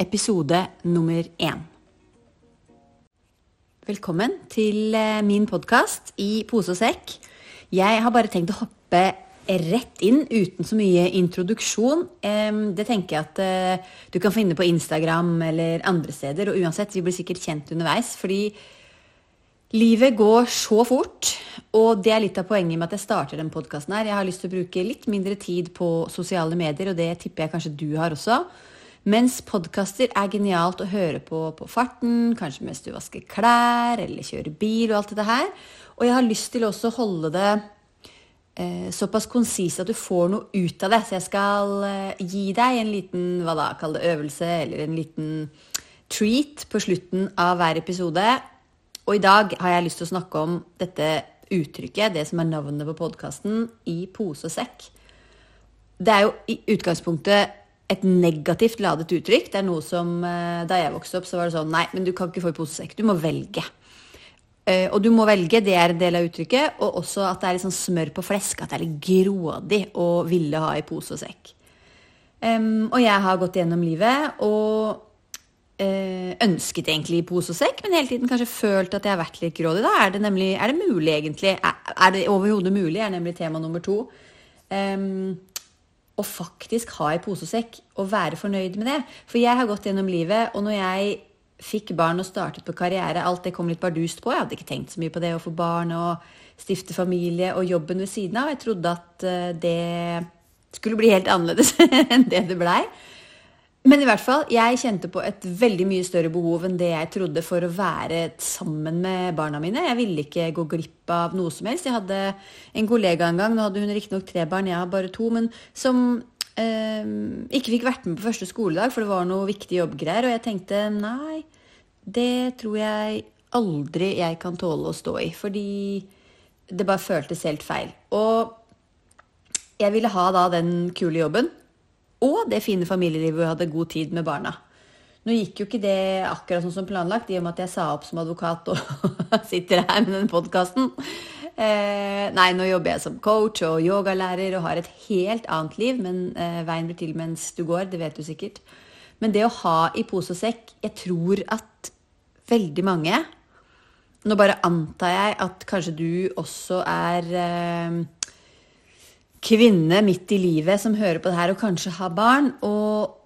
episode nummer én. Velkommen til eh, min podkast i pose og sekk. Jeg har bare tenkt å hoppe rett inn uten så mye introduksjon. Det tenker jeg at eh, du kan finne på Instagram eller andre steder. Og uansett, vi blir sikkert kjent underveis. Fordi livet går så fort. Og det er litt av poenget med at jeg starter denne podkasten her. Jeg har lyst til å bruke litt mindre tid på sosiale medier, og det tipper jeg kanskje du har også. Mens podkaster er genialt å høre på på farten, kanskje mens du vasker klær eller kjører bil og alt dette her. Og jeg har lyst til også å holde det eh, såpass konsist at du får noe ut av det. Så jeg skal eh, gi deg en liten hva da, kall det øvelse eller en liten treat på slutten av hver episode. Og i dag har jeg lyst til å snakke om dette uttrykket, det som er navnet på podkasten, i pose og sekk. Det er jo i utgangspunktet et negativt ladet uttrykk. Det er noe som eh, Da jeg vokste opp, så var det sånn Nei, men du kan ikke få i pose og sekk. Du må velge. Uh, og du må velge, det er en del av uttrykket. Og også at det er litt sånn smør på flesk. At det er litt grådig å ville ha i pose og sekk. Um, og jeg har gått gjennom livet og uh, ønsket egentlig i pose og sekk, men hele tiden kanskje følt at jeg har vært litt grådig. Da er det nemlig Er det mulig, egentlig? Er, er det overhodet mulig? er nemlig tema nummer to. Um, å faktisk ha i posesekk og være fornøyd med det. For jeg har gått gjennom livet, og når jeg fikk barn og startet på karriere, alt det kom litt bardust på. Jeg hadde ikke tenkt så mye på det å få barn og stifte familie og jobben ved siden av. Jeg trodde at eh, det skulle bli helt annerledes enn det det blei. Men i hvert fall, jeg kjente på et veldig mye større behov enn det jeg trodde for å være sammen med barna mine. Jeg ville ikke gå glipp av noe som helst. Jeg hadde en kollega en gang, nå hadde hun riktignok tre barn, jeg har bare to, men som eh, ikke fikk vært med på første skoledag, for det var noe viktig jobbgreier. Og jeg tenkte nei, det tror jeg aldri jeg kan tåle å stå i. Fordi det bare føltes helt feil. Og jeg ville ha da den kule jobben og det fine familielivet hvor jeg hadde god tid med barna. Nå gikk jo ikke det akkurat sånn som planlagt, i og med at jeg sa opp som advokat og sitter her med den podkasten. Eh, nei, nå jobber jeg som coach og yogalærer og har et helt annet liv. Men eh, veien blir til mens du går, det vet du sikkert. Men det å ha i pose og sekk Jeg tror at veldig mange Nå bare antar jeg at kanskje du også er eh, kvinne midt i livet som hører på det her og kanskje har barn. Og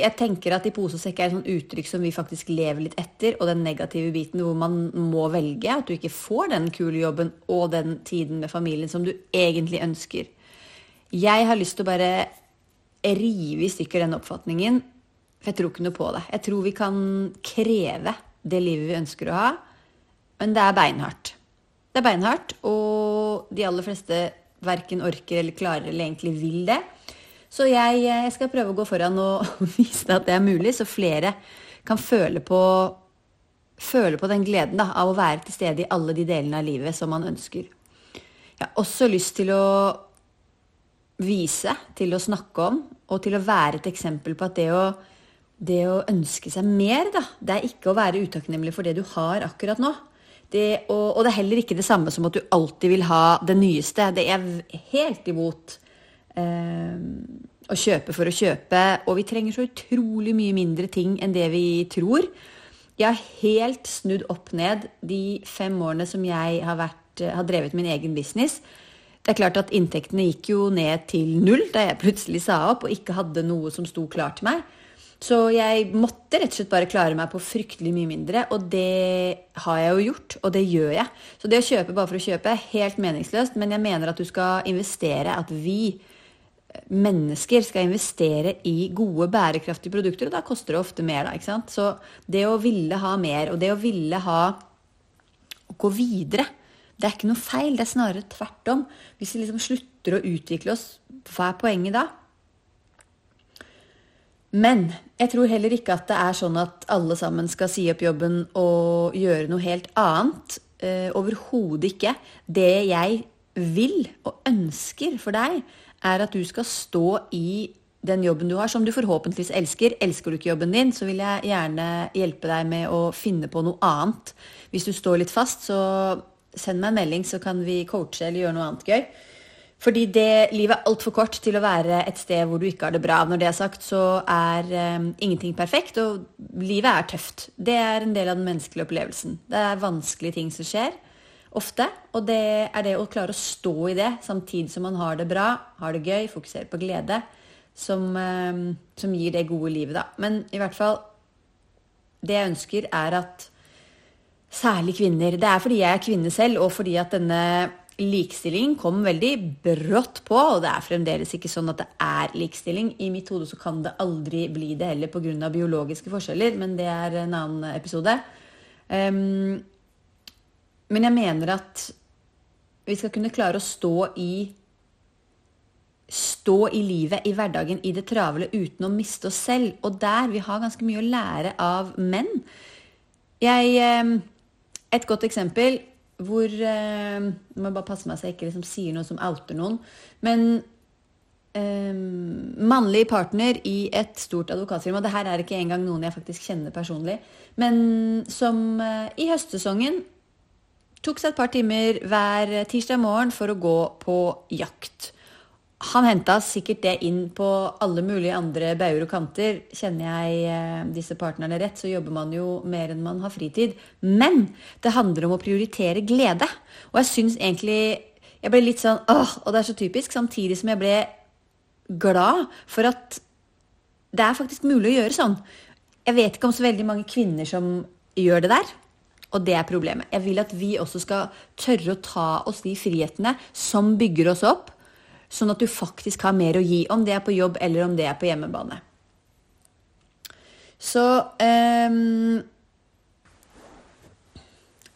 jeg tenker at i pose og sekk er et sånt uttrykk som vi faktisk lever litt etter. Og den negative biten hvor man må velge. At du ikke får den kule jobben og den tiden med familien som du egentlig ønsker. Jeg har lyst til å bare rive i stykker den oppfatningen. For jeg tror ikke noe på det. Jeg tror vi kan kreve det livet vi ønsker å ha, men det er beinhardt. Det er beinhardt, og de aller fleste verken orker eller klarer eller egentlig vil det. Så jeg, jeg, skal prøve å gå foran og vise deg at det er mulig, så flere kan føle på, føle på den gleden da, av å være til stede i alle de delene av livet som man ønsker. Jeg har også lyst til å vise, til å snakke om, og til å være et eksempel på at det å, det å ønske seg mer, da, det er ikke å være utakknemlig for det du har akkurat nå. Det, og, og, det er heller ikke det samme som at du alltid vil ha det nyeste. Det er helt imot eh, å kjøpe for å kjøpe. Og vi trenger så utrolig mye mindre ting enn det vi tror. Jeg har helt snudd opp ned de fem årene som jeg har, vært, har drevet min egen business. Det er klart at Inntektene gikk jo ned til null da jeg plutselig sa opp og ikke hadde noe som sto klart til meg. Så jeg måtte rett og slett bare klare meg på fryktelig mye mindre, og det har jeg jo gjort, og det gjør jeg. Så det å kjøpe bare for å kjøpe er helt meningsløst, men jeg mener at du skal investere, at vi eh, mennesker skal investere i gode, bærekraftige produkter, og da koster det ofte mer, da, ikke sant. Så det å ville ha mer, og det å ville ha å gå videre, det er ikke noe feil, det er snarere tvert om. Hvis vi liksom slutter å utvikle oss, hva er poenget da? Men jeg tror heller ikke at det er sånn at alle sammen skal si opp jobben og gjøre noe helt annet. Eh, Overhodet ikke. Det jeg vil og ønsker for deg, er at du skal stå i den jobben du har, som du forhåpentligvis elsker. Elsker du ikke jobben din, så vil jeg gjerne hjelpe deg med å finne på noe annet. Hvis du står litt fast, så send meg en melding, så kan vi coache eller gjøre noe annet gøy. Fordi det, livet er altfor kort til å være et sted hvor du ikke har det bra. Når det er sagt, så er um, ingenting perfekt, og livet er tøft. Det er en del av den menneskelige opplevelsen. Det er vanskelige ting som skjer, ofte. Og det er det å klare å stå i det samtidig som man har det bra, har det gøy, fokuserer på glede, som, um, som gir det gode livet, da. Men i hvert fall Det jeg ønsker, er at særlig kvinner Det er fordi jeg er kvinne selv, og fordi at denne likestilling kom veldig brått på, og det er fremdeles ikke sånn at det er likestilling. I mitt hode så kan det aldri bli det heller pga. biologiske forskjeller, men det er en annen episode. Um, men jeg mener at vi skal kunne klare å stå i Stå i livet, i hverdagen, i det travle uten å miste oss selv. Og der vi har ganske mye å lære av menn. Jeg, et godt eksempel hvor eh, Nå må jeg bare passe meg så jeg ikke liksom sier noe som outer noen. Men eh, mannlig partner i et stort advokatfirma Det her er ikke engang noen jeg faktisk kjenner personlig. Men som eh, i høstsesongen tok seg et par timer hver tirsdag morgen for å gå på jakt han henta sikkert det inn på alle mulige andre bauger og kanter. Kjenner jeg eh, disse partnerne rett, så jobber man jo mer enn man har fritid. Men det handler om å prioritere glede. Og jeg syns egentlig Jeg ble litt sånn åh, og det er så typisk, samtidig som jeg ble glad for at det er faktisk mulig å gjøre sånn. Jeg vet ikke om så veldig mange kvinner som gjør det der. Og det er problemet. Jeg vil at vi også skal tørre å ta oss de frihetene som bygger oss opp Sånn at du faktisk har mer å gi, om det er på jobb eller om det er på hjemmebane. Så um,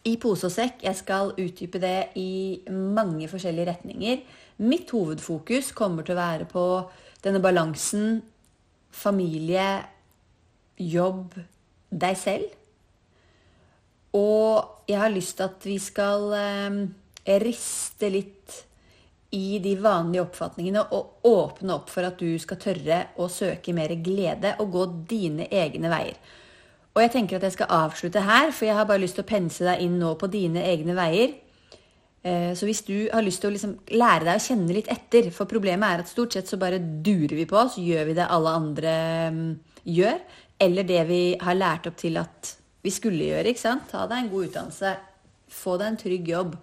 I pose og sekk. Jeg skal utdype det i mange forskjellige retninger. Mitt hovedfokus kommer til å være på denne balansen familie, jobb, deg selv. Og jeg har lyst til at vi skal eh, riste litt i de vanlige oppfatningene og åpne opp for at du skal tørre å søke mer glede og gå dine egne veier. Og jeg tenker at jeg skal avslutte her, for jeg har bare lyst til å pense deg inn nå på dine egne veier. Eh, så hvis du har lyst til å liksom lære deg å kjenne litt etter For problemet er at stort sett så bare durer vi på oss, gjør vi det alle andre mm, gjør. Eller det vi har lært opp til at vi skulle gjøre. ikke sant? Ta deg en god utdannelse. Få deg en trygg jobb.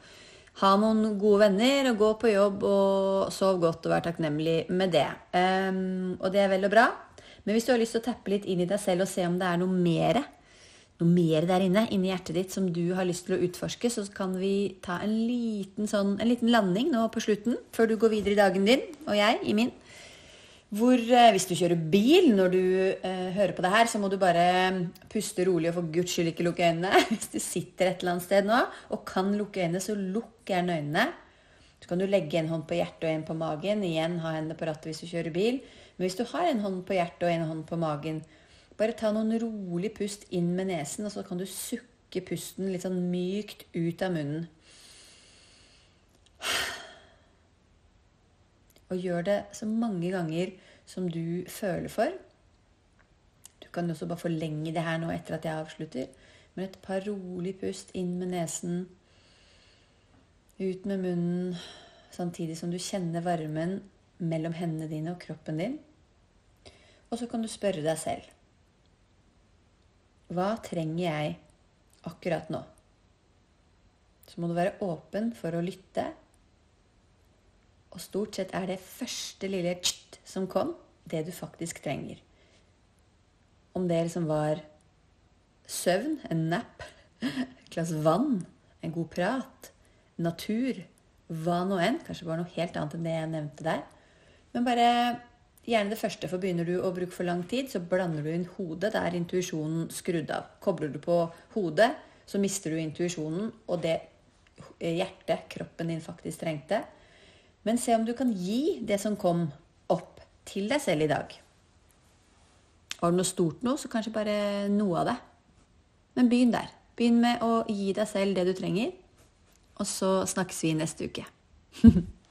Ha noen gode venner og gå på jobb og sov godt og være takknemlig med det. Um, og det er vel og bra. Men hvis du har lyst til å tappe litt inn i deg selv og se om det er noe mer, noe mer der inne, inni hjertet ditt som du har lyst til å utforske, så kan vi ta en liten, sånn, en liten landing nå på slutten, før du går videre i dagen din, og jeg i min. Hvor eh, hvis du kjører bil når du eh, hører på det her, så må du bare mm, puste rolig og for guds skyld ikke lukke øynene. Hvis du sitter et eller annet sted nå og kan lukke øynene, så lukk gjerne øynene. Så kan du legge en hånd på hjertet og en på magen. Igjen ha hendene på rattet hvis du kjører bil. Men hvis du har en hånd på hjertet og en hånd på magen, bare ta noen rolig pust inn med nesen, og så kan du sukke pusten litt sånn mykt ut av munnen. Og gjør det så mange ganger som du føler for. Du kan også bare forlenge det her nå etter at jeg avslutter. Men et par rolig pust inn med nesen, ut med munnen, samtidig som du kjenner varmen mellom hendene dine og kroppen din. Og så kan du spørre deg selv Hva trenger jeg akkurat nå? Så må du være åpen for å lytte og stort sett er det første lille tst som kom, det du faktisk trenger. Om det liksom var søvn, en napp, et glass vann, en god prat, natur, hva nå enn. Kanskje bare noe helt annet enn det jeg nevnte der. Men bare gjerne det første, for begynner du å bruke for lang tid, så blander du inn hodet. Da er intuisjonen skrudd av. Kobler du på hodet, så mister du intuisjonen og det hjertet kroppen din faktisk trengte. Men se om du kan gi det som kom, opp til deg selv i dag. Var det noe stort nå, så kanskje bare noe av det. Men begynn der. Begynn med å gi deg selv det du trenger. Og så snakkes vi neste uke.